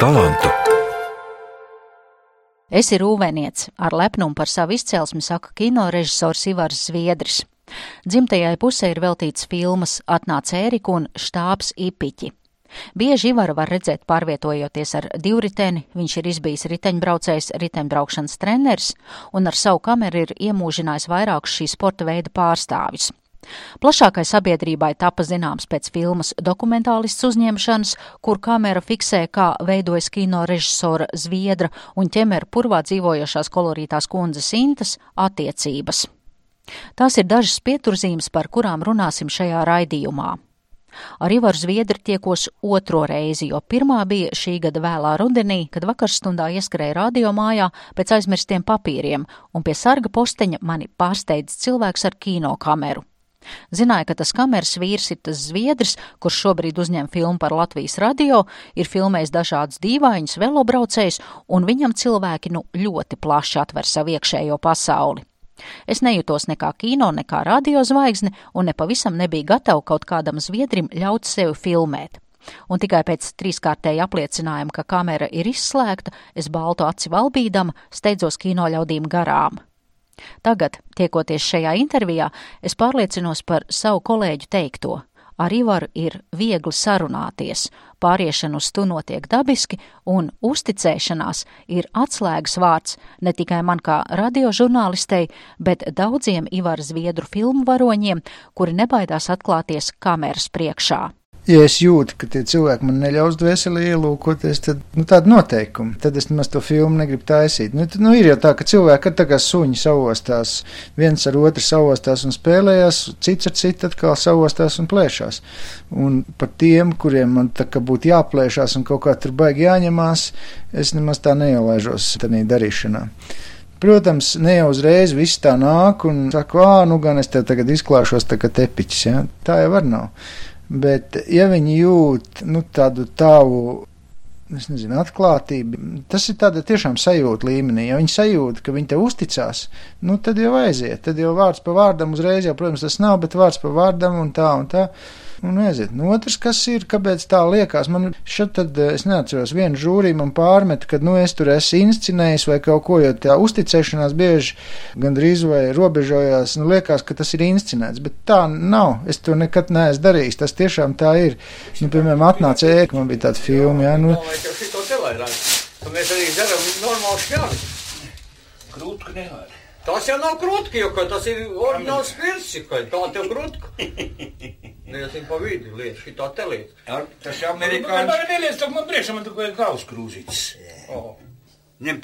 talantu. Es ir rūvēniec, ar lepnumu par savu izcelsmi saka kino režisors Ivars Zviedris. Dzimtajai pusē ir veltīts filmas Atnāc Ērika un Štābs Ipiķi. Bieži Ivaru var redzēt pārvietojoties ar divriteni, viņš ir izbijis riteņbraucējs, riteņbraukšanas treneris un ar savu kameru ir iemūžinājis vairākus šī sporta veida pārstāvis. Plašākai sabiedrībai tapa zināms pēc filmas dokumentālists uzņemšanas, kur kamera fiksē, kā veidojas kino režisora Zviedra un ķemera purvā dzīvojošās kolorītās kundzes Intas attiecības. Tās ir dažas pieturzīmes, par kurām runāsim šajā raidījumā. Ar Ivaru Zviedri tiekos otro reizi, jo pirmā bija šī gada vēlā rudenī, kad vakarstundā ieskrēja radio mājā pēc aizmirstiem papīriem, un pie sarga posteņa mani pārsteidz cilvēks ar kino kameru. Zināja, ka tas kameras vīrs ir tas zviedrs, kurš šobrīd uzņem filmu par Latvijas radio, ir filmējis dažādus dīvainus velobraucējus, un viņam cilvēki nu ļoti plaši atver savu iekšējo pasauli. Es nejūtos nekā kino, nekā radio zvaigzne, un nepavisam nebija gatava kaut kādam zviedrim ļaut sevi filmēt. Un tikai pēc trīskārtēja apliecinājuma, ka kamera ir izslēgta, es baltu aci valbīdama steidzos kino ļaudīm garām. Tagad, tiekoties šajā intervijā, es pārliecinos par savu kolēģu teikto. Ar Ivaru ir viegli sarunāties, pāriešana uz tu notiek dabiski, un uzticēšanās ir atslēgas vārds ne tikai man kā radiožurnālistei, bet daudziem Ivara Zviedru filmu varoņiem, kuri nebaidās atklāties kameras priekšā ja es jūtu, ka tie cilvēki man neļaus dvēseli ielūkoties, tad nu, tāda noteikuma. Tad es nemaz to filmu negribu taisīt. Nu, tad, nu, ir jau tā, ka cilvēki ir tā kā suņi savostās, viens ar otru savostās un spēlējās, cits ar citu atkal savostās un plēšās. Un par tiem, kuriem man tā kā būtu jāplēšās un kaut kā tur baigi jāņemās, es nemaz tā neielaižos tādā darīšanā. Protams, ne jau uzreiz viss tā nāk un saka, ah, nu gan es tev tagad izklāšos tā kā tepiķis, ja? tā jau var nav. Bet, ja viņi jūt nu, tādu tavu nezinu, atklātība. Tas ir tāda tiešām sajūta līmenī. Ja viņi sajūt, ka viņi te uzticās, nu tad jau aiziet. Tad jau vārds pa vārdam uzreiz, jau, protams, tas nav, bet vārds pa vārdam un tā un tā un aiziet. Nu, otrs, kas ir, kāpēc tā liekas, man šeit tad, eh, es neatceros, vienu žūrī man pārmet, ka, nu, es tur esmu inscinējis vai kaut ko, jo tā uzticēšanās bieži gandrīz vai robežojās, nu, liekas, ka tas ir inscinēts, bet tā nav. Es to nekad neesmu darījis, tas tiešām tā ir. Nu, piemēram, atnāca ēka, man bija tāda filma, jā, nu. Mēs arī darām normālu šķēli. Krūtku nevajag. Tas jau nav krūtki, jo tas ir oriģināls spirsi, ka tā tev krūtku. Nezinu, pa vidu liet, šitā te liet. Tas jau amerikāņu. Man neliec, tak man priekšā man tikai kaus krūzītis. Ņem.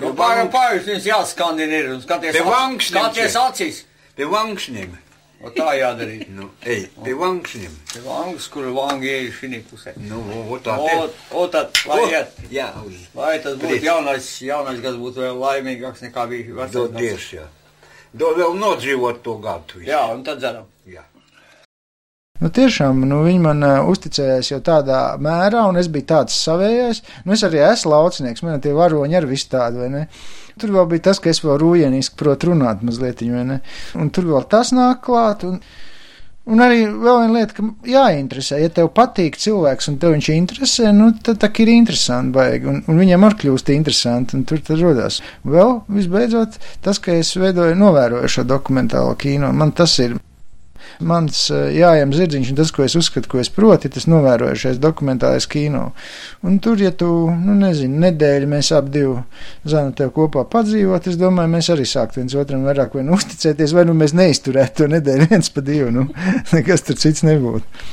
Nu, pāram pāris viņas jāskandina ir un skaties acīs. Pie vankšņiem. O tā jādara. Nu, ej, pie vankšņiem. Pie vangas, kur vangi ir šī pusē. Nu, o tā te. O, o tad, lai iet. Jā, uz. Lai tas būtu Prieks. jaunais, jaunais gads būtu vēl laimīgāks nekā bija vecais. Dod gads. dievs, jā. Dod vēl nodzīvot to gadu. visu. Jā, un tad dzeram. Nu, tiešām, nu, viņi man uh, uzticējās jau tādā mērā, un es biju tāds savējais. Nu, es arī esmu laucinieks, man tie varoņi arī viss tādi, vai ne? Tur vēl bija tas, ka es vēl rūjieniski protu runāt mazliet, vai ne? Un tur vēl tas nāk klāt, un, un arī vēl viena lieta, ka jāinteresē. Ja tev patīk cilvēks un tev viņš interesē, nu, tad tā ir interesanti baigi, un, un viņam arī kļūst interesanti, un tur tad rodās. Vēl, visbeidzot, tas, ka es veidoju, novēroju šo dokumentālo kino, man tas ir mans eh, jājam zirdziņš, un tas, ko es uzskatu, ko es protu, ir tas novērojušais dokumentālais kino. Un tur, ja tu, nu, nezinu, nedēļu mēs ap divu zanu tev kopā padzīvot, es domāju, mēs arī sāktu viens otram vairāk vai nu uzticēties, vai nu mēs neizturētu to nedēļu viens pa divu, nu, nekas tur cits nebūtu.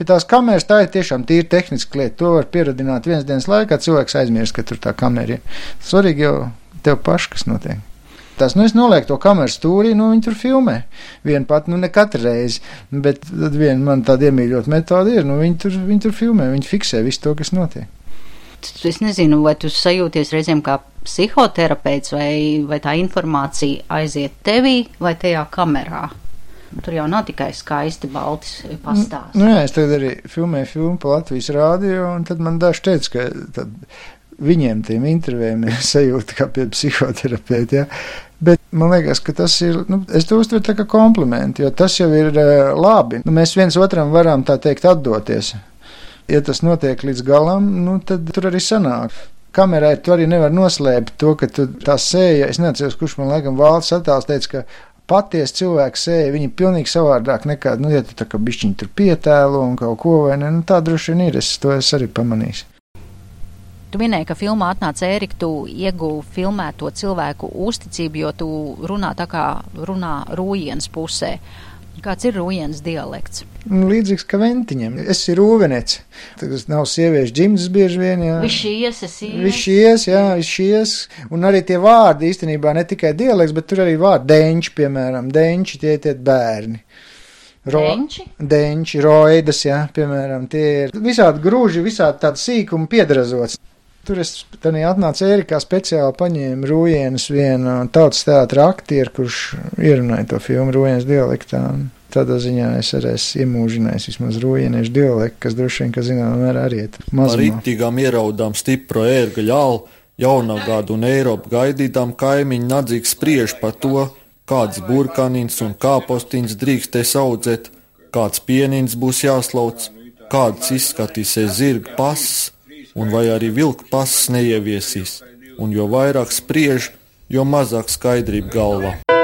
Pie tās kameras tā ir tiešām tīri tehniska lieta. To var pieradināt vienas dienas laikā. Cilvēks aizmirst, ka tur tā kamera ir. Svarīgi jau tev paši, kas notiek. Tas, nu, es nolieku to kameru stūrī, nu, viņi tur filmē. Vienu pat, nu, ne katru reizi, bet tad viena man tāda iemīļota metode ir, nu, viņi tur, viņi tur filmē, viņi fiksē visu to, kas notiek. Es nezinu, vai tu sajūties reizēm kā psihoterapeits, vai, vai tā informācija aiziet tevī vai tajā kamerā. Tur jau nav tikai skaisti balti pastāsti. Nu, jā, es tagad arī filmēju filmu pa Latvijas rādio, un tad man daži teica, ka tad viņiem tiem intervijiem ir sajūta kā pie psihoterapeita. Ja? Bet man liekas, ka tas ir, nu, es to uztveru tā kā komplimentu, jo tas jau ir uh, labi. Nu, mēs viens otram varam tā teikt atdoties. ja tas notiek līdz galam, nu, tad tur arī sanāk. Kamerai tu arī nevar noslēpt to, ka tu tā sēja, es neatceros, kurš man laikam valsts attēls teica, ka patiesi cilvēks sēja, viņi pilnīgi savādāk nekā, nu, ja tu tā kā bišķiņi tur pietēlo un kaut ko, vai ne, nu, tā droši vien ir, es to es arī pamanīju. Tu minēji, ka filmā atnāca Ērika, tu ieguvi filmēto cilvēku uzticību, jo tu runā tā kā runā rūjienas pusē. Kāds ir rūjienas dialekts? Nu, līdzīgs kā ventiņam. Es esmu rūvenets. Tas nav sieviešu dzimtas bieži vien. Jā. Viņš ies, es ies. Viņš ies, jā, viņš ies. Un arī tie vārdi īstenībā ne tikai dialekts, bet tur arī vārdi deņķi, piemēram, deņķi, tie tie bērni. Ro Deņči? Deņči, roidas, jā, piemēram, tie ir visādi grūži, visādi tādi sīkumi piedrazots. Tur es tādā atnācu Ērikā speciāli paņēmu Rūjienas vienu tautas teātra aktieru, kurš ierunāja to filmu Rūjienas dialektā. Tādā ziņā es arī esmu iemūžinājis vismaz rūjieniešu dialektu, kas droši vien, ka zināmā mērā arī ir mazs. Ar rītīgām ieraudām stipro ērga ļālu, jaunagādu un Eiropu gaidītām kaimiņu nadzīgi spriež par to, kāds burkanins un kāpostins drīkstēs audzēt, kāds pienins būs jāslauc, kāds izskatīsies zirga pasas un vai arī vilku pasas neieviesīs, un jo vairāk spriež, jo mazāk skaidrība galvā.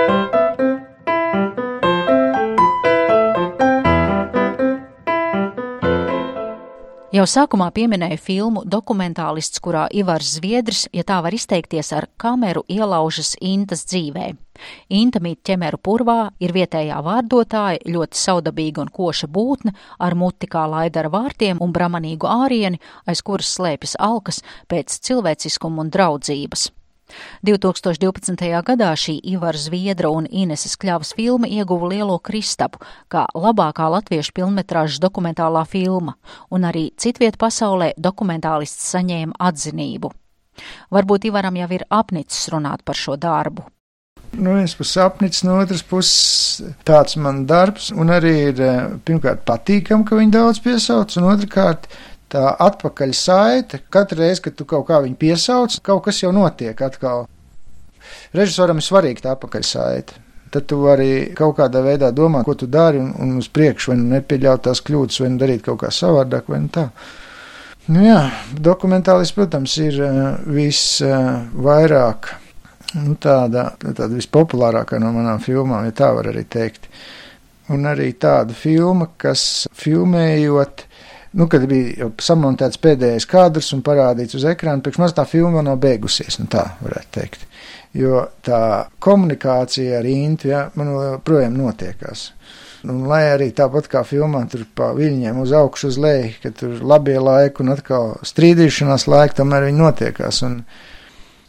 Jau sākumā pieminēju filmu dokumentālists, kurā Ivars Zviedris, ja tā var izteikties, ar kameru ielaužas Intas dzīvē. Inta mīt ķemeru purvā, ir vietējā vārdotāja, ļoti saudabīga un koša būtne, ar muti kā laidara vārtiem un bramanīgu ārieni, aiz kuras slēpjas alkas pēc cilvēciskuma un draudzības. 2012. gadā šī Ivara Zviedra un Ineses Kļavas filma ieguva lielo kristapu kā labākā latviešu filmetrāžas dokumentālā filma, un arī citviet pasaulē dokumentālists saņēma atzinību. Varbūt Ivaram jau ir apnicis runāt par šo darbu. No vienas puses apnicis, no otras puses tāds man darbs, un arī ir eh, pirmkārt patīkam, ka viņi daudz piesauc, un otrkārt tā atpakaļ saite, katru reizi, kad tu kaut kā viņu piesauc, kaut kas jau notiek atkal. Režisoram ir svarīgi tā atpakaļ saite. Tad tu vari kaut kādā veidā domāt, ko tu dari, un, un uz priekšu, vai nu nepieļaut tās kļūdas, vai nu darīt kaut kā savādāk, vai nu tā. Nu jā, dokumentālis, protams, ir uh, visvairāk, uh, nu tāda, tāda vispopulārākā no manām filmām, ja tā var arī teikt. Un arī tāda filma, kas filmējot, nu, kad bija samontēts pēdējais kadrs un parādīts uz ekrāna, priekš maz tā filma nav beigusies, nu tā varētu teikt. Jo tā komunikācija ar Intu, ja, man joprojām notiekās. Un, lai arī tāpat kā filmā, tur pa viļņiem uz augšu, uz leju, ka tur labie laiki un atkal strīdīšanās laiki, tomēr viņi notiekās. Un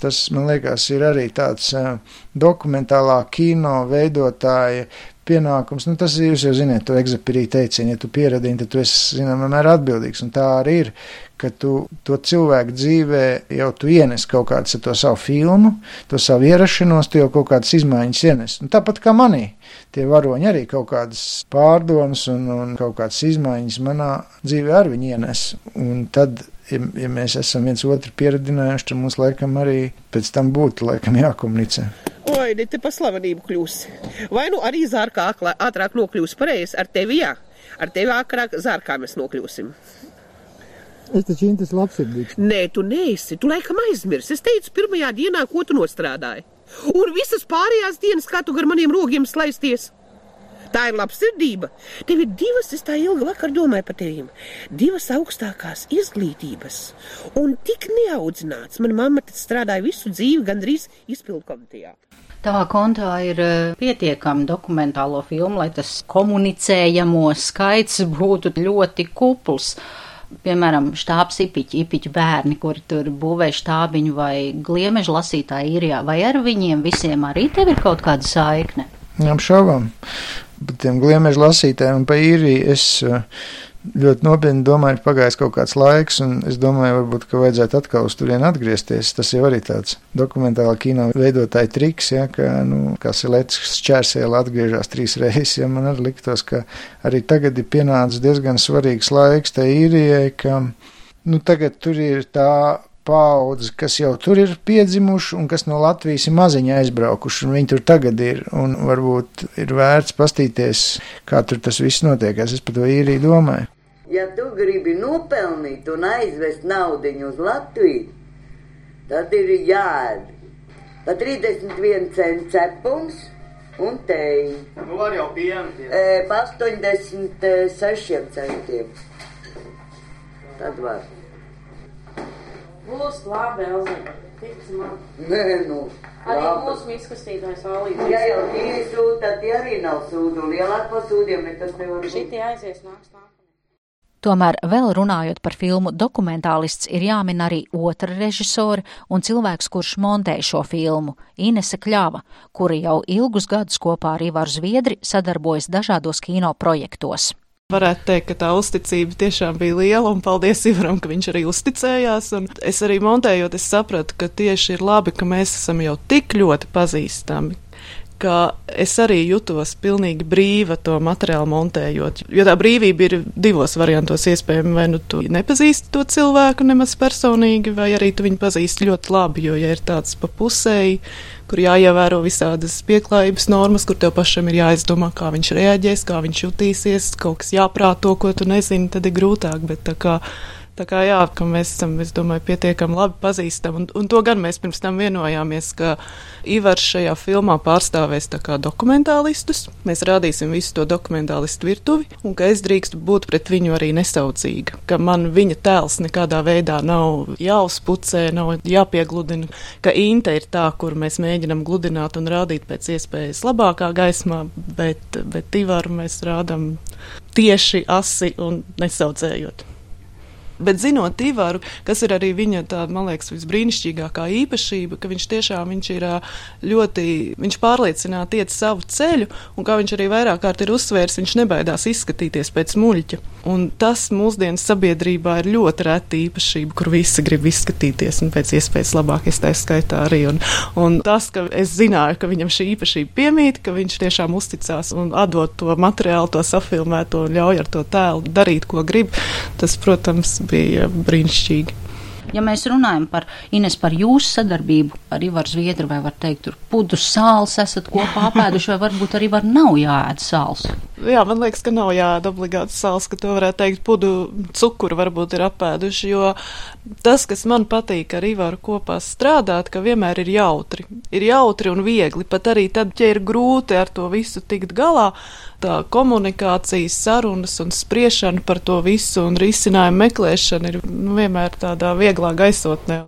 tas, man liekas, ir arī tāds uh, dokumentālā kino veidotāja pienākums. Nu, tas ir, jūs jau zināt, to egzapirī teicienu, ja tu pieradini, tad tu esi, zināmā mērā, atbildīgs. Un tā arī ir, ka tu to cilvēku dzīvē jau tu ienes kaut kādas ar to savu filmu, to savu ierašanos, tu jau kaut kādas izmaiņas ienes. Un tāpat kā manī, tie varoņi arī kaut kādas pārdomas un, un kaut kādas izmaiņas manā dzīvē ar viņu ienes. Un tad ja, ja mēs esam viens otru pieradinājuši, tad mums laikam arī pēc tam būtu laikam jākomunicē. Oi, ne te pa slavenību kļūs. Vai nu arī zārkā ātrāk nokļūs pareizi ar tevi, jā. Ar tevi ātrāk zārkā mēs nokļūsim. Es taču Intas labsirdīgs. Nē, tu neesi. Tu laikam aizmirsi. Es teicu pirmajā dienā, ko tu nostrādāji. Un visas pārējās dienas, kā tu gar maniem rogiem slaisties. Tā ir labsirdība. Tev ir divas, es tā ilgi vakar domāju par tevīm. Divas augstākās izglītības. Un tik neaudzināts. Mana mamma tad strādāja visu dzīvi gandrīz izpildu komitejā. Tavā kontā ir uh, pietiekami dokumentālo filmu, lai tas komunicējamo skaits būtu ļoti kupls. Piemēram, štābs ipiķi, ipiķi bērni, kuri tur būvē štābiņu vai gliemežu lasītāji īrijā, vai ar viņiem visiem arī tev ir kaut kāda saikne? Apšaubām. Bet tiem gliemežu lasītājiem pa īriju es uh, ļoti nopietni domāju, pagājis kaut kāds laiks, un es domāju, varbūt, ka vajadzētu atkal uz turieni atgriezties. Tas jau arī tāds dokumentāla kino veidotāja triks, ja, ka, nu, kā Silēts šķērsēla atgriežas trīs reizes, ja man arī liktos, ka arī tagad ir pienācis diezgan svarīgs laiks tai īrijai, ka, nu, tagad tur ir tā paudze, kas jau tur ir piedzimuši un kas no Latvijas ir maziņi aizbraukuši, un viņi tur tagad ir, varbūt ir vērts pastīties, kā tur tas viss notiek. Es par to īriju domāju. Ja tu gribi nopelnīt un aizvest naudu uz Latviju, tad ir jāēd pa 31 cents cepums un teju. Nu, var jau pienu. E, pa 86 centiem. Tad var. Būs labi, Elza. Tici man. Nē, nu. Arī labi. mūsu izkastītājs Alīds. Ja jau divi sūta, tad tie arī nav sūdu. Lielāk pa sūdiem nekas nevar būt. Šitie aizies nāks nākamā. Tomēr, vēl runājot par filmu, dokumentālists ir jāmin arī otra režisore un cilvēks, kurš montē šo filmu - Inese Kļava, kura jau ilgus gadus kopā ar Ivaru Zviedri sadarbojas dažādos kino projektos. Varētu teikt, ka tā uzticība tiešām bija liela, un paldies Ivaram, ka viņš arī uzticējās. Un es arī montējot, es sapratu, ka tieši ir labi, ka mēs esam jau tik ļoti pazīstami, ka es arī jutos pilnīgi brīva to materiālu montējot. Jo tā brīvība ir divos variantos iespējama. Vai nu tu nepazīsti to cilvēku nemaz personīgi, vai arī tu viņu pazīsti ļoti labi. Jo, ja ir tāds pa pusēji, kur jāievēro visādas pieklājības normas, kur tev pašam ir jāizdomā, kā viņš reaģēs, kā viņš jutīsies, kaut kas jāprāto, ko tu nezini, tad ir grūtāk. Bet tā kā Tā kā jā, ka mēs esam, es domāju, pietiekami labi pazīstami. Un, un to gan mēs pirms tam vienojāmies, ka Ivars šajā filmā pārstāvēs tā kā dokumentālistus. Mēs rādīsim visu to dokumentālistu virtuvi, un ka es drīkstu būt pret viņu arī nesaucīga. Ka man viņa tēls nekādā veidā nav jāuzpucē, nav jāpiegludina. Ka Inte ir tā, kur mēs mēģinam gludināt un rādīt pēc iespējas labākā gaismā, bet, bet Ivaru mēs rādam tieši asi un nesaucējot. Bet zinot Ivaru, kas ir arī viņa tāda, man liekas, visbrīnišķīgākā īpašība, ka viņš tiešām viņš ir ļoti, viņš pārliecināti iet savu ceļu, un kā viņš arī vairāk kārt ir uzsvērs, viņš nebaidās izskatīties pēc muļķa. Un tas mūsdienas sabiedrībā ir ļoti reta īpašība, kur visi grib izskatīties un pēc iespējas labāk, es tā skaitā arī. Un, un tas, ka es zināju, ka viņam šī īpašība piemīt, ka viņš tiešām uzticās un atdot to materiālu, to safilmēto ļauj ar to tēlu darīt, ko grib, tas, protams, bija brīnišķīgi. Ja mēs runājam par Ines, par jūsu sadarbību ar Ivaru Zviedru, vai var teikt, tur pudus sāls esat kopā apēduši, vai varbūt arī var nav jāēd sāls? Jā, man liekas, ka nav jāēd obligāti sāls, ka to varētu teikt pudu cukuru varbūt ir apēduši, jo tas, kas man patīk ar Ivaru kopā strādāt, ka vienmēr ir jautri. Ir jautri un viegli, pat arī tad, ja ir grūti ar to visu tikt galā, tā komunikācija, sarunas un spriešana par to visu un risinājumu meklēšana ir nu, vienmēr tādā vieglā gaisotnē.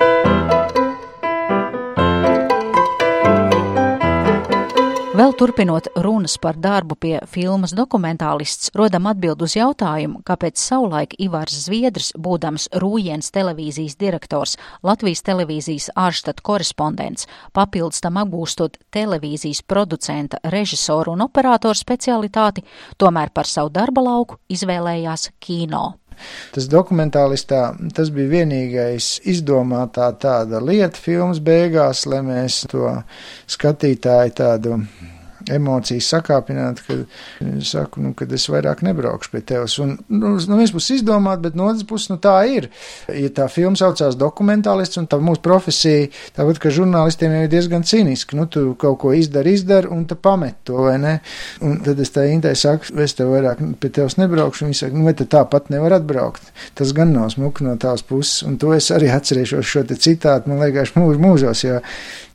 Vēl turpinot runas par darbu pie filmas dokumentālists, rodam atbild uz jautājumu, kāpēc savulaik Ivars Zviedrs, būdams Rūjens televīzijas direktors, Latvijas televīzijas ārštata korespondents, papildus tam apgūstot televīzijas producenta, režisoru un operātoru specialitāti, tomēr par savu darba lauku izvēlējās kino. Tas dokumentālistā tas bija vienīgais izdomātā tāda lieta filmas beigās, lai mēs to skatītāju tādu emocijas sakāpināt, ka saku, nu, kad es vairāk nebraukšu pie tevis. Un, nu, no vienas puses izdomāt, bet no otras puses, nu, tā ir. Ja tā filma saucās dokumentālists, un tā mūsu profesija, tāpat, ka žurnālistiem jau ir diezgan cīniski, nu, tu kaut ko izdari, izdari, un tu pamet to, vai ne? Un tad es tā Intai saku, es tev vairāk pie tevis nebraukšu, un viņi saka, nu, vai tu tāpat nevar atbraukt. Tas gan nav smuki no tās puses, un to es arī atcerēšos šo citātu, man liekas, mūž, mūžos, jo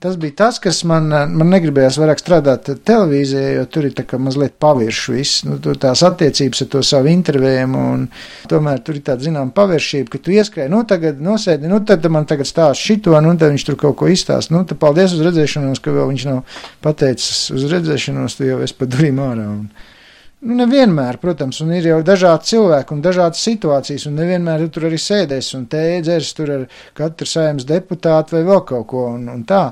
tas bija tas, kas man, man negribējās vairāk strādāt televīzijā, jo tur ir tā kā mazliet paviršu viss, nu, tur tās attiecības ar to savu intervējumu, un tomēr tur ir tāda, zinām, paviršība, ka tu ieskrēji, nu, tagad nosēdi, nu, tad man tagad stāst šito, nu, tad viņš tur kaut ko izstāst, nu, tad paldies uz redzēšanos, ka vēl viņš nav pateicis uz redzēšanos, tu jau esi pa durīm ārā. Un, Nu, nevienmēr, protams, un ir jau dažādi cilvēki un dažādas situācijas, un nevienmēr tu tur arī sēdēs un tēdzers tur ar katru saimnes deputātu vai vēl kaut ko, un, un tā,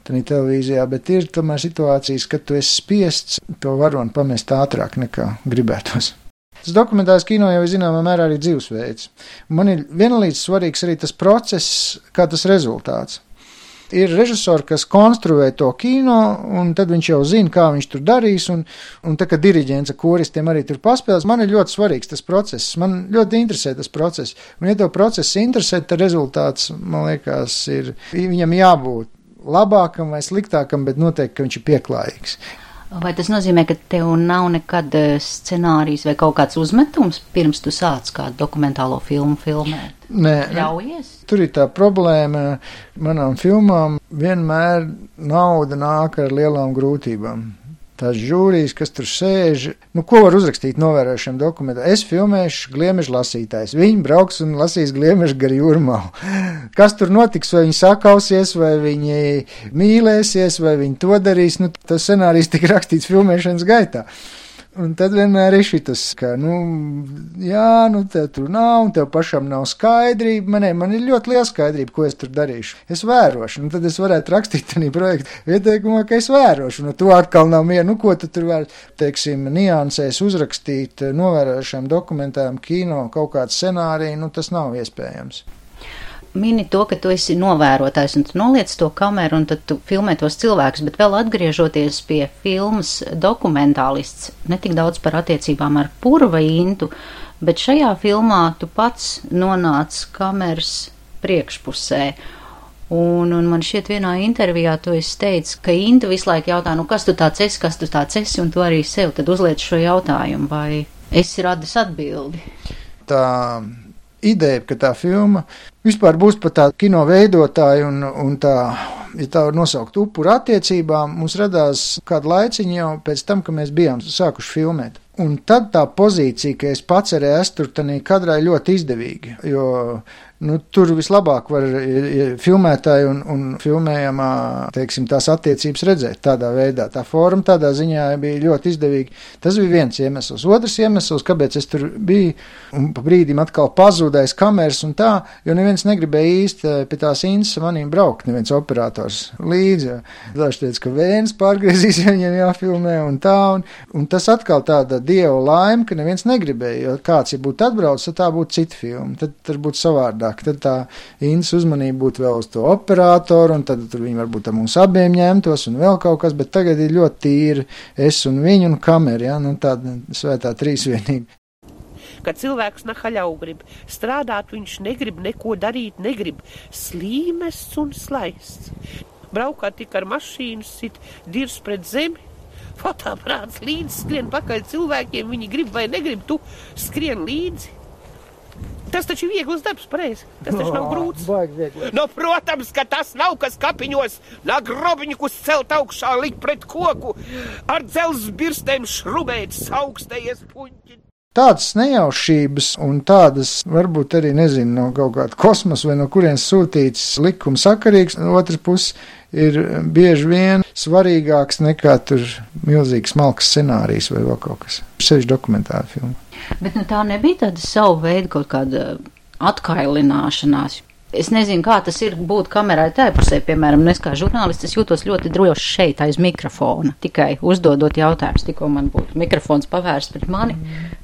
tā televīzijā, bet ir tomēr situācijas, kad tu esi spiests to varoni pamest ātrāk nekā gribētos. Tas dokumentāls kino jau ir zināmā mērā arī dzīvesveids. Man ir vienlīdz svarīgs arī tas process, kā tas rezultāts ir režisori, kas konstruē to kino, un tad viņš jau zina, kā viņš tur darīs, un, un tā kā diriģents ar koristiem arī tur paspēlēs, man ir ļoti svarīgs tas process. Man ļoti interesē tas process. Un, ja tev process interesē, tad rezultāts, man liekas, ir viņam jābūt labākam vai sliktākam, bet noteikti, viņš ir pieklājīgs. Vai tas nozīmē, ka tev nav nekad eh, scenārijs vai kaut kāds uzmetums pirms tu sāc kādu dokumentālo filmu filmēt? Nē, Ļaujies? tur ir tā problēma. Manām filmām vienmēr nauda nāk ar lielām grūtībām. Tās žūrijas, kas tur sēž, nu, ko var uzrakstīt novērošiem dokumentiem? Es filmēšu gliemežu lasītājs. Viņi brauks un lasīs gliemežu gar jūrmālu. Kas tur notiks, vai viņi sakausies, vai viņi mīlēsies, vai viņi to darīs, nu, tas scenārijs tika rakstīts filmēšanas gaitā. Un tad vienmēr ir šis, ka, nu, jā, nu, tev tur nav, un tev pašam nav skaidrība. Man, man ir ļoti liela skaidrība, ko es tur darīšu. Es vērošu, un tad es varētu rakstīt tādā projektā ieteikumā, ka es vērošu, un to atkal nav mieru. Nu, ko tu tur var, teiksim, niansēs uzrakstīt, novērošiem dokumentām, kino, kaut kādu scenāriju, nu, tas nav iespējams mini to, ka tu esi novērotājs un tu noliec to kameru un tad tu filmē tos cilvēkus, bet vēl atgriežoties pie filmas dokumentālists, ne tik daudz par attiecībām ar purva intu, bet šajā filmā tu pats nonāc kameras priekšpusē. Un, un man šķiet, vienā intervijā tu esi teicis, ka Inta visu laiku jautā, nu kas tu tāds esi, kas tu tāds esi, un tu arī sev tad uzliec šo jautājumu, vai esi radis atbildi. Tā ideja, ka tā filma vispār būs par tā kino veidotāju un, un tā, ja tā var nosaukt upuru attiecībām, mums radās kādu laiciņu jau pēc tam, ka mēs bijām sākuši filmēt. Un tad tā pozīcija, ka es pats arī esmu tur, tā kadrai ļoti izdevīga, jo nu, tur vislabāk var filmētāji un, un filmējamā, teiksim, tās attiecības redzēt tādā veidā. Tā forma tādā ziņā bija ļoti izdevīga. Tas bija viens iemesls. Otrs iemesls, kāpēc es tur biju, un pa brīdim atkal pazudējis kameras un tā, jo neviens negribēja īsti eh, pie tās īņas manīm braukt, neviens operators līdzi. Daži teica, ka vēns pārgriezīs, ja viņiem jāfilmē un tā, un, un tas atkal tāda dieva laime, ka neviens negribēja, jo kāds, ja būtu atbraucis, tad tā būtu cita filma, tad, tad būtu savādāk vairāk. Tad tā īņas uzmanība būtu vēl uz to operatoru, un tad viņi varbūt ar mums abiem ņemtos, un vēl kaut kas, bet tagad ir ļoti tīri es un viņu un kamera, ja, nu tāda svētā trīsvienība. Kad cilvēks nahaļau grib strādāt, viņš negrib neko darīt, negrib slīmests un slaists. Braukāt tik ar mašīnu, sit dirs pret zemi, fotoaprāts līdzi skrien pakaļ cilvēkiem, viņi grib vai negrib, tu skrien līdzi. Tas taču ir viegls darbs, pareizi. Tas taču nav grūts. Nu, protams, ka tas nav kas kapiņos, nāk grobiņus celt augšā, likt pret koku, ar dzelzs birstēm šrubēt, augstējies puņķi. Tādas nejaušības un tādas, varbūt arī nezinu, no kaut kāda kosmosa vai no kurienes sūtīts likuma sakarīgs, no otras puses ir bieži vien svarīgāks nekā tur milzīgs malks scenārijs vai vēl kaut kas. Sevišķi dokumentāla filma. Bet nu, tā nebija tāda savu veidu kaut kāda atkailināšanās. Es nezinu, kā tas ir būt kamerai tajā pusē, piemēram, es kā žurnālists, es jūtos ļoti droši šeit aiz mikrofona, tikai uzdodot jautājumus, tikko man būtu mikrofons pavērsts pret mani.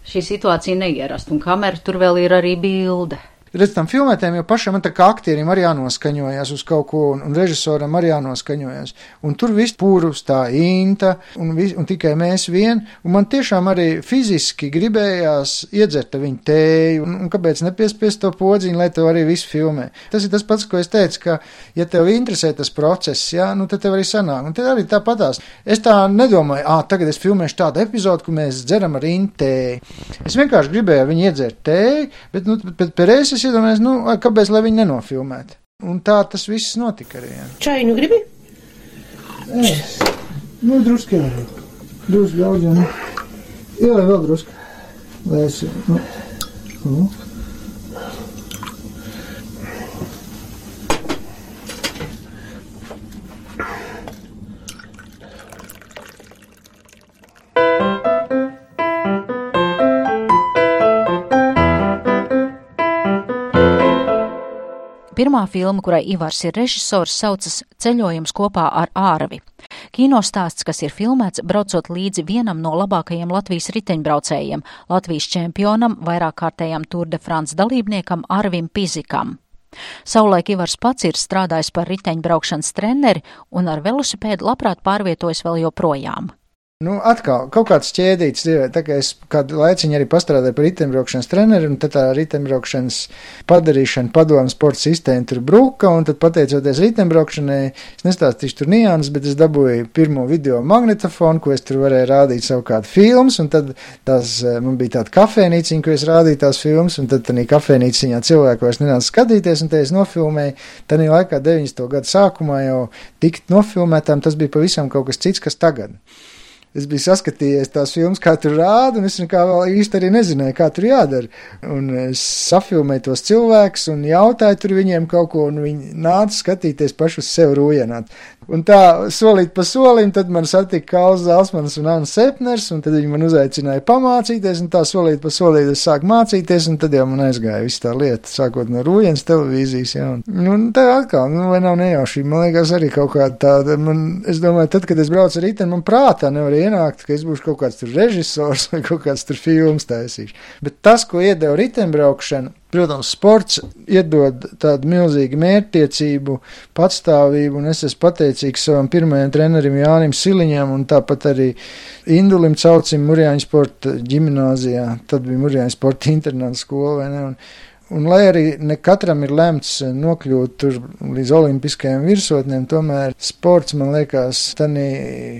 Šī situācija neierast, un kamera tur vēl ir arī bilde. Redz, tam filmētēm jau pašam tā kā aktierim arī jānoskaņojas uz kaut ko, un, un režisoram arī jānoskaņojas. Un tur viss pūrus, tā inta, un, vis, un tikai mēs vien, un man tiešām arī fiziski gribējās iedzert viņu tēju, un, un kāpēc nepiespiest to podziņu, lai tev arī viss filmē. Tas ir tas pats, ko es teicu, ka, ja tev interesē tas process, jā, nu tad tev arī sanāk. Un tad arī tāpatās. Es tā nedomāju, ā, tagad es filmēšu tādu epizodu, kur mēs dzeram ar intēju. Es vienkārši gribēju viņu iedzert tēju, bet, nu, bet pēc es iedomājos, nu, kāpēc lai viņi nenofilmētu. Un tā tas viss notika arī. Jā. Čainu gribi? Es, nu, drusku jau. Drusku daudz, jau. Nu. Jā, vēl drusku. Lai es, nu, nu. Pirmā filma, kurai Ivars ir režisors, saucas Ceļojums kopā ar ārvi. Kino stāsts, kas ir filmēts braucot līdzi vienam no labākajiem Latvijas riteņbraucējiem, Latvijas čempionam, vairāk kārtējam Tour de France dalībniekam Arvim Pizikam. Savulaik Ivars pats ir strādājis par riteņbraukšanas treneri un ar velosipēdu labprāt pārvietojas vēl joprojām. Nu, atkal, kaut kāds ķēdīts tā kā es kādu laiciņu arī pastrādāju par riteņbraukšanas treneri, un tad tā riteņbraukšanas padarīšana padomu sporta sistēma tur bruka, un tad pateicoties riteņbraukšanai, es nestāstīšu tur nianses, bet es dabūju pirmo video magnetofonu, ko es tur varēju rādīt savukārt filmas, un tad tās, eh, man bija tāda kafēnīciņa, ko es rādīju tās filmas, un tad tādā kafēnīciņā cilvēku vairs nenāca skatīties, un te es nofilmēju, tad laikā 90. gadu sākumā jau tikt nofilmētām, tas bija pavisam kaut kas cits, kas tagad es biju saskatījies tās filmas, kā tur rāda, un es nekā vēl īsti arī nezināju, kā tur jādara. Un es safilmēju tos cilvēkus un jautāju tur viņiem kaut ko, un viņi nāca skatīties pašu uz sevi rūjienāt. Un tā solīt pa solim, tad man satika Kāls Zalsmans un Anna Sepners, un tad viņi man uzaicināja pamācīties, un tā solīt pa solīt es sāku mācīties, un tad jau man aizgāja viss tā lieta, sākot no Rūjens televīzijas, jā. Un, nu, tā atkal, nu, vai nav nejaušība, man liekas arī kaut kāda tāda, man, es domāju, tad, kad es braucu ar riteni, man prātā nevar ienākt, ka es būšu kaut kāds tur režisors vai kaut kāds tur filmas taisīšu. Bet tas, ko iedeva ritenbraukšana, Protams, sports iedod tādu milzīgu mērķtiecību, patstāvību, un es esmu pateicīgs savam pirmajam trenerim Jānim Siliņam, un tāpat arī Indulim Caucim Murjāņu sporta ģimnāzijā, tad bija Murjāņu sporta internāta skola, vai ne, un Un, lai arī ne katram ir lemts nokļūt līdz olimpiskajiem virsotnēm, tomēr sports, man liekas, tādā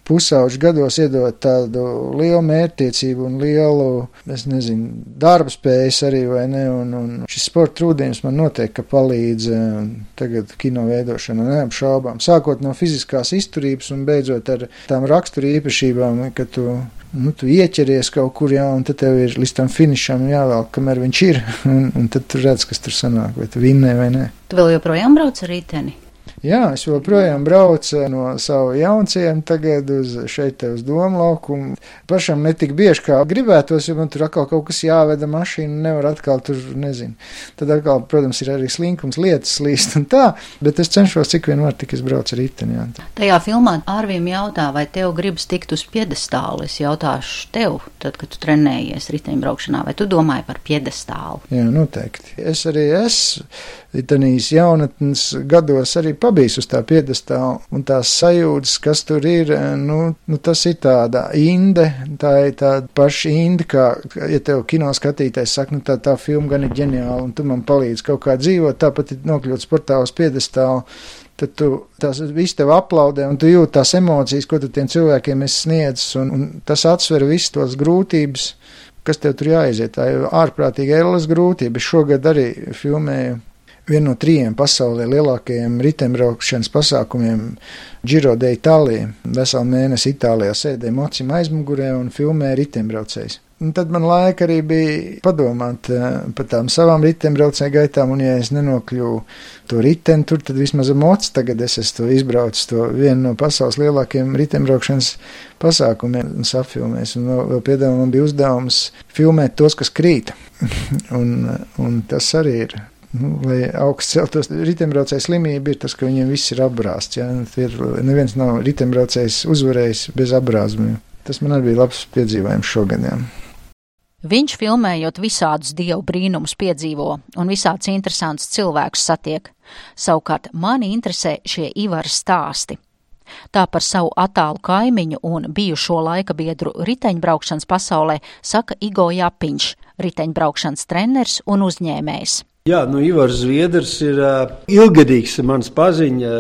pusauģu gados iedod tādu lielu mērķtiecību un lielu, es nezinu, darba spējas arī, vai ne? Un, un šis sporta trūdījums man noteikti palīdz eh, tagad kino veidošanā, neapšaubām. Sākot no fiziskās izturības un beidzot ar tām raksturu īpašībām, ka tu nu, tu ieķeries kaut kur, jā, un tad tev ir līdz tam finišam jāvelk, kamēr viņš ir, un, un tad tu redz, kas tur sanāk, vai tu vinnē vai nē. Tu vēl joprojām brauc ar riteni? Jā, es joprojām braucu no savu jaunciemu tagad uz šeit uz domu laukumu. Pašam netik bieži kā gribētos, jo man tur atkal kaut kas jāveda mašīna, nevar atkal tur, nezinu. Tad atkal, protams, ir arī slinkums lietas slīst un tā, bet es cenšos cik vien var, tik es braucu ar riteni. Jā. Tajā filmā Ārvim jautā, vai tev gribas tikt uz piedestālu. Es jautāšu tev, tad, kad tu trenējies riteņbraukšanā, vai tu domāji par piedestālu? Jā, noteikti. Es arī esmu Itanīs jaunatnes gados arī pabijis uz tā piedestāla, un tās sajūtas, kas tur ir, nu, nu tas ir tāda inde, tā ir tāda paša inde, kā, ja tev kino skatītājs saka, nu tā, tā filma gan ir ģeniāla, un tu man palīdzi kaut kā dzīvot, tāpat ir nokļūt sportā uz piedestāla, tad tu tās viss tev aplaudē, un tu jūti tās emocijas, ko tu tiem cilvēkiem esi sniedzis, un, un tas atsver visas tos grūtības, kas tev tur jāiziet. Tā ir ārprātīga ēlas grūtība. Es šogad arī filmēju vienu no trījiem pasaulē lielākajiem riteņbraukšanas pasākumiem Giro d'Italia. Veselu mēnesi Itālijā sēdēja mocim aizmugurē un filmēja riteņbraucējus. Un tad man laika arī bija padomāt uh, par tām savām riteņbraucēju gaitām, un ja es nenokļuvu to riteni tur, tad vismaz mocs tagad es esmu izbraucis to vienu no pasaules lielākajiem riteņbraukšanas pasākumiem un safilmēs. Un vēl piedāvā man bija uzdevums filmēt tos, kas krīt. un, un tas arī ir Nu, lai augsts celtos, riteņbraucēju slimība ir tas, ka viņiem viss ir apbrāzts. Ja? Ir, neviens nav riteņbraucējs uzvarējis bez apbrāzumiem. Tas man arī bija labs piedzīvojums šogad. Ja? Viņš filmējot visādus dievu brīnumus piedzīvo un visādus interesantus cilvēkus satiek. Savukārt mani interesē šie Ivaras stāsti. Tā par savu attālu kaimiņu un bijušo laika biedru riteņbraukšanas pasaulē saka Igo Japiņš, riteņbraukšanas treneris un uzņēmējs. Jā, nu, Ivars Zviedrs ir uh, ilgadīgs mans paziņa.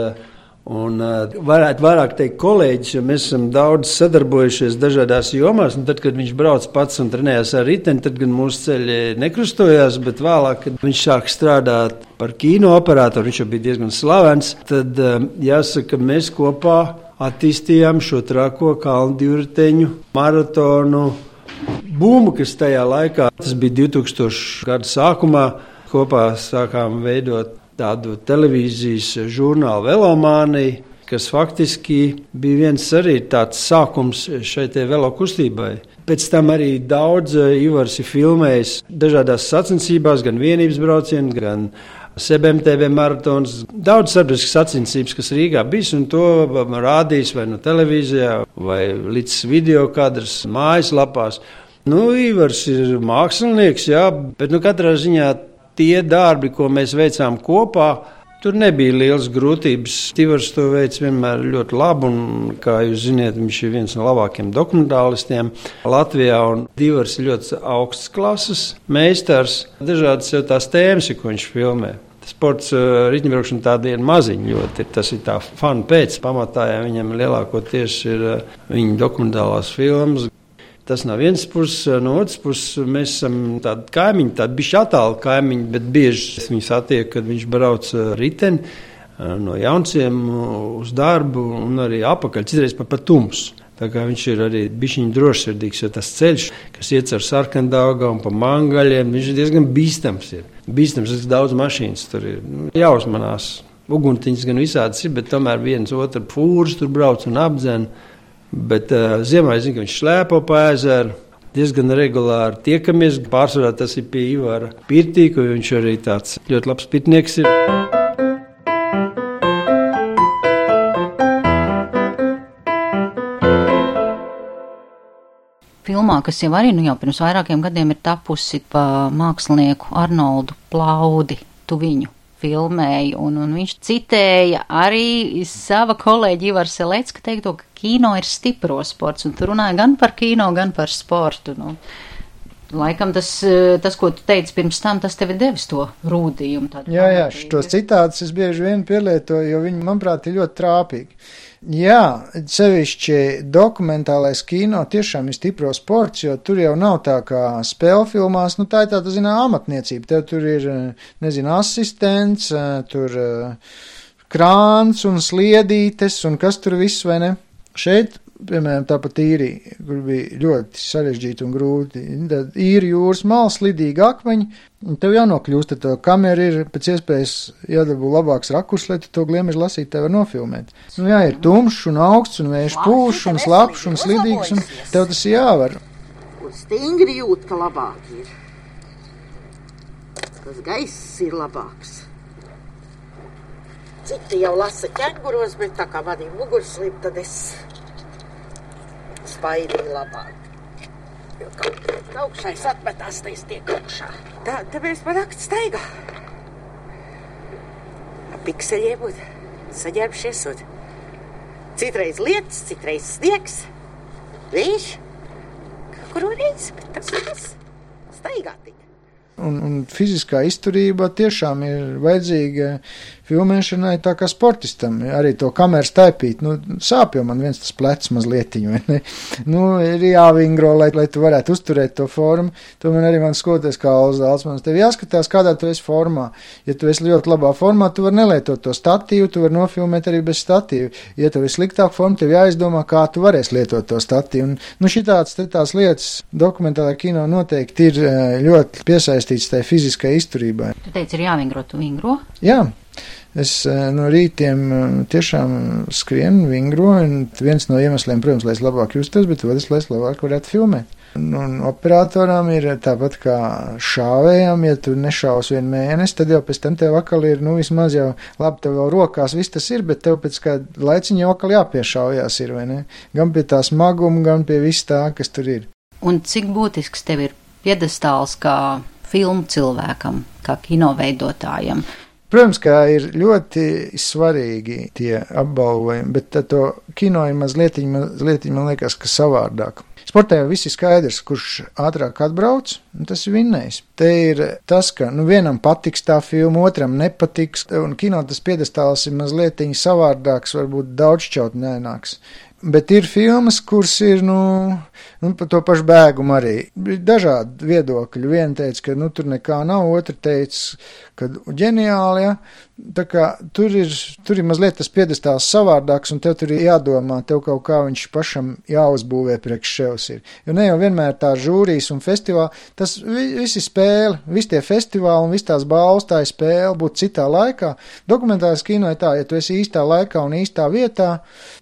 Un, uh, varētu vairāk teikt, kolēģis, jo mēs esam daudz sadarbojušies dažādās jomās. Tad, kad viņš brauc pats un trenējās ar riteni, tad gan mūsu ceļi nekrustojās. Bet vēlāk, kad viņš sāk strādāt par kino operatoru, viņš jau bija diezgan slavens. Tad uh, jāsaka, mēs kopā attīstījām šo trako kalnu divriteņu maratonu būmu, kas tajā laikā, tas bija 2000. gada sākumā, kopā sākām veidot tādu televīzijas žurnālu Velomāniju, kas faktiski bija viens arī tāds sākums šai velo kustībai. Pēc tam arī daudz eh, Ivars ir filmējis dažādās sacensībās, gan vienības braucienu, gan SBMTV maratons. Daudz sabiedriskas sacensības, kas Rīgā bijis, un to rādījis vai no televīzijā, vai līdz video kadrs mājaslapās. Nu, Ivars ir mākslinieks, jā, bet nu, katrā ziņā tie darbi, ko mēs veicām kopā, Tur nebija liels grūtības. Tivars to veids vienmēr ļoti labi, un, kā jūs zināt, viņš ir viens no labākajiem dokumentālistiem Latvijā. Divars ir ļoti augsts klases meistars, dažādas jau tās tēmas, ko viņš filmē. Sports riteņbraukšana tāda ir maziņa ļoti. Tas ir tā fanu pēc pamatā, ja viņam lielākoties ir viņa dokumentālās filmas. Tas no vienas puses, no otras puses mēs esam tādi kaimiņi, tādi bišķi attāli kaimiņi, bet bieži viņu satiek, kad viņš brauc riteni no jaunciem uz darbu un arī apakaļ, citreiz pat pa tumsu. Tā kā viņš ir arī bijis drošsirdīgs, jo tas ceļš, kas iet ar sarkandāgu un pa mangaļiem, viņš ir diezgan bīstams. Ir. Bīstams, tas daudz mašīnas tur ir. Nu, jāuzmanās. Uguntiņas gan visādas ir, bet tomēr viens otru fūrs tur brauc un apdzēna. Bet uh, ziemā es zinu, ka viņš slēpo pa ezeru. Diezgan regulāri tiekamies. Pārsvarā tas ir pie Ivara Pirtīka, jo viņš arī tāds ļoti labs pitnieks ir. Filmā, kas jau arī nu, jau pirms vairākiem gadiem ir tapusi pa mākslinieku Arnoldu Plaudi, tu viņu filmēja, un, un viņš citēja arī sava kolēģi Ivar Selecka teikto, ka kino ir stipro sports, un tu runāji gan par kino, gan par sportu. Nu, Laikam tas, tas, ko tu teici pirms tam, tas tev ir devis to rūdījumu. Jā, jā, šos citātus es bieži vien pielietoju, jo viņi, manuprāt, ir ļoti trāpīgi. Jā, sevišķi dokumentālais kino tiešām ir stipro sports, jo tur jau nav tā kā spēļu filmās, nu tā ir tāda, zinām, amatniecība. Tev tur ir, nezinu, asistents, tur krāns un sliedītes un kas tur viss, vai ne? Šeit, piemēram, tāpat īrija, kur bija ļoti sarežģīti un grūti. Tad īri jūras malas, slidīgi akmeņi, un tev jānokļūst ar to kameru, ir pēc iespējas jādabū labāks rakurs, lai to gliemeži lasīt, tev var nofilmēt. Nu jā, ir tumšs un augsts un vējš pūš un slapš un slidīgs, un tev tas jāvar. Un stingri jūt, ka labāk ir. Tas gaiss ir labāks. Citi jau lasa ķēnguros, bet tā kā man ir mugurslīp, tad es spaidīju labāk. Jo kaut kā augšais atmetās, tad es tiek augšā. Tā, tāpēc man akts staigā. Pikseļiem un saģērbšies un citreiz lietas, citreiz sniegs, vējš. Kuru reizi, bet tas tas staigā tik. Un, un fiziskā izturība tiešām ir vajadzīga filmēšanai, tā kā sportistam. Arī to kameru staipīt, nu, sāp jau man viens tas plecs mazlietiņu, vai ne? Nu, ir jāvingro, lai, lai tu varētu uzturēt to formu. To man arī man skoties kā Alzāls. Man tev jāskatās, kādā tu esi formā. Ja tu esi ļoti labā formā, tu vari nelietot to statīvu, tu vari nofilmēt arī bez statīva. Ja tev ir sliktāk forma, tev jāizdomā, kā tu varēsi lietot to statīvu. Un, nu, šitāds, tās lietas dokumentālā kino noteikti ir ļoti piesaistīts tai fiziskai izturībai. Tu teici, ir jāvingro, tu vingro? Jā. Es no rītiem tiešām skrienu, vingroju, un viens no iemesliem, protams, lai es labāk justos, bet otrs, lai es labāk varētu filmēt. Un operatoram ir tāpat kā šāvējam, ja tu nešaus vienu mēnesi, tad jau pēc tam tev atkal ir, nu, vismaz jau labi, tev vēl rokās viss tas ir, bet tev pēc kāda laiciņa jau atkal jāpiešaujās ir, vai ne? Gan pie tā smaguma, gan pie viss tā, kas tur ir. Un cik būtisks tev ir piedestāls kā filmu cilvēkam, kā kino veidotājam? Protams, ka ir ļoti svarīgi tie apbalvojumi, bet to kino ir mazliet, mazliet man liekas, ka savādāk. Sportā jau viss ir skaidrs, kurš ātrāk atbrauc, tas ir vinnējis. Te ir tas, ka nu, vienam patiks tā filma, otram nepatiks, un kino tas piedestāls ir mazliet savādāks, varbūt daudzšķautnēnāks. Bet ir filmas, kuras ir, nu, nu par to pašu bēgumu arī. Ir dažādi viedokļi. Viena teica, ka, nu, tur nekā nav, otra teica, ka ģeniāli, ja. Tā kā tur ir, tur ir mazliet tas piedestāls savādāks, un tev tur ir jādomā, tev kaut kā viņš pašam jāuzbūvē priekš ševs ir. Jo ne jau vienmēr tā žūrijas un festivāli, tas visi spēle, visi tie festivāli un visi tās balvas, tā ir spēle būt citā laikā. Dokumentāls kino ir tā, ja tu esi īstā laikā un īstā vietā,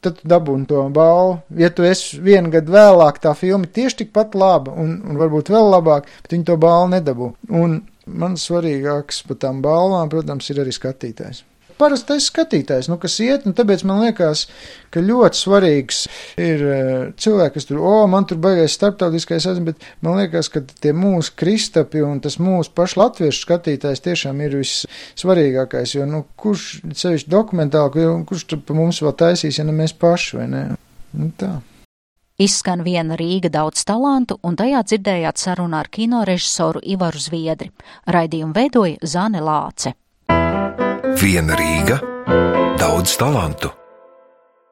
tad dabūni to balvu. Ja tu esi vienu gadu vēlāk, tā filma tieši tikpat laba un, un varbūt vēl labāk, bet viņi to balvu nedabū. Un Man svarīgāks par tām balvām, protams, ir arī skatītājs. parastais skatītājs, nu, kas iet, un tāpēc man liekas, ka ļoti svarīgs ir eh, cilvēki, kas tur, o, man tur baigais starptautiskais esmu, bet man liekas, ka tie mūsu kristapi un tas mūsu pašu latviešu skatītājs tiešām ir vissvarīgākais, jo, nu, kurš sevišķi dokumentāli, kurš tur pa mums vēl taisīs, ja ne mēs paši, vai ne? Nu, tā. Izskan viena Rīga daudz talantu, un tajā dzirdējāt sarunu ar kino režisoru Ivaru Zviedri. Raidījumu veidoja Zane Lāce. Viena Rīga, daudz talantu.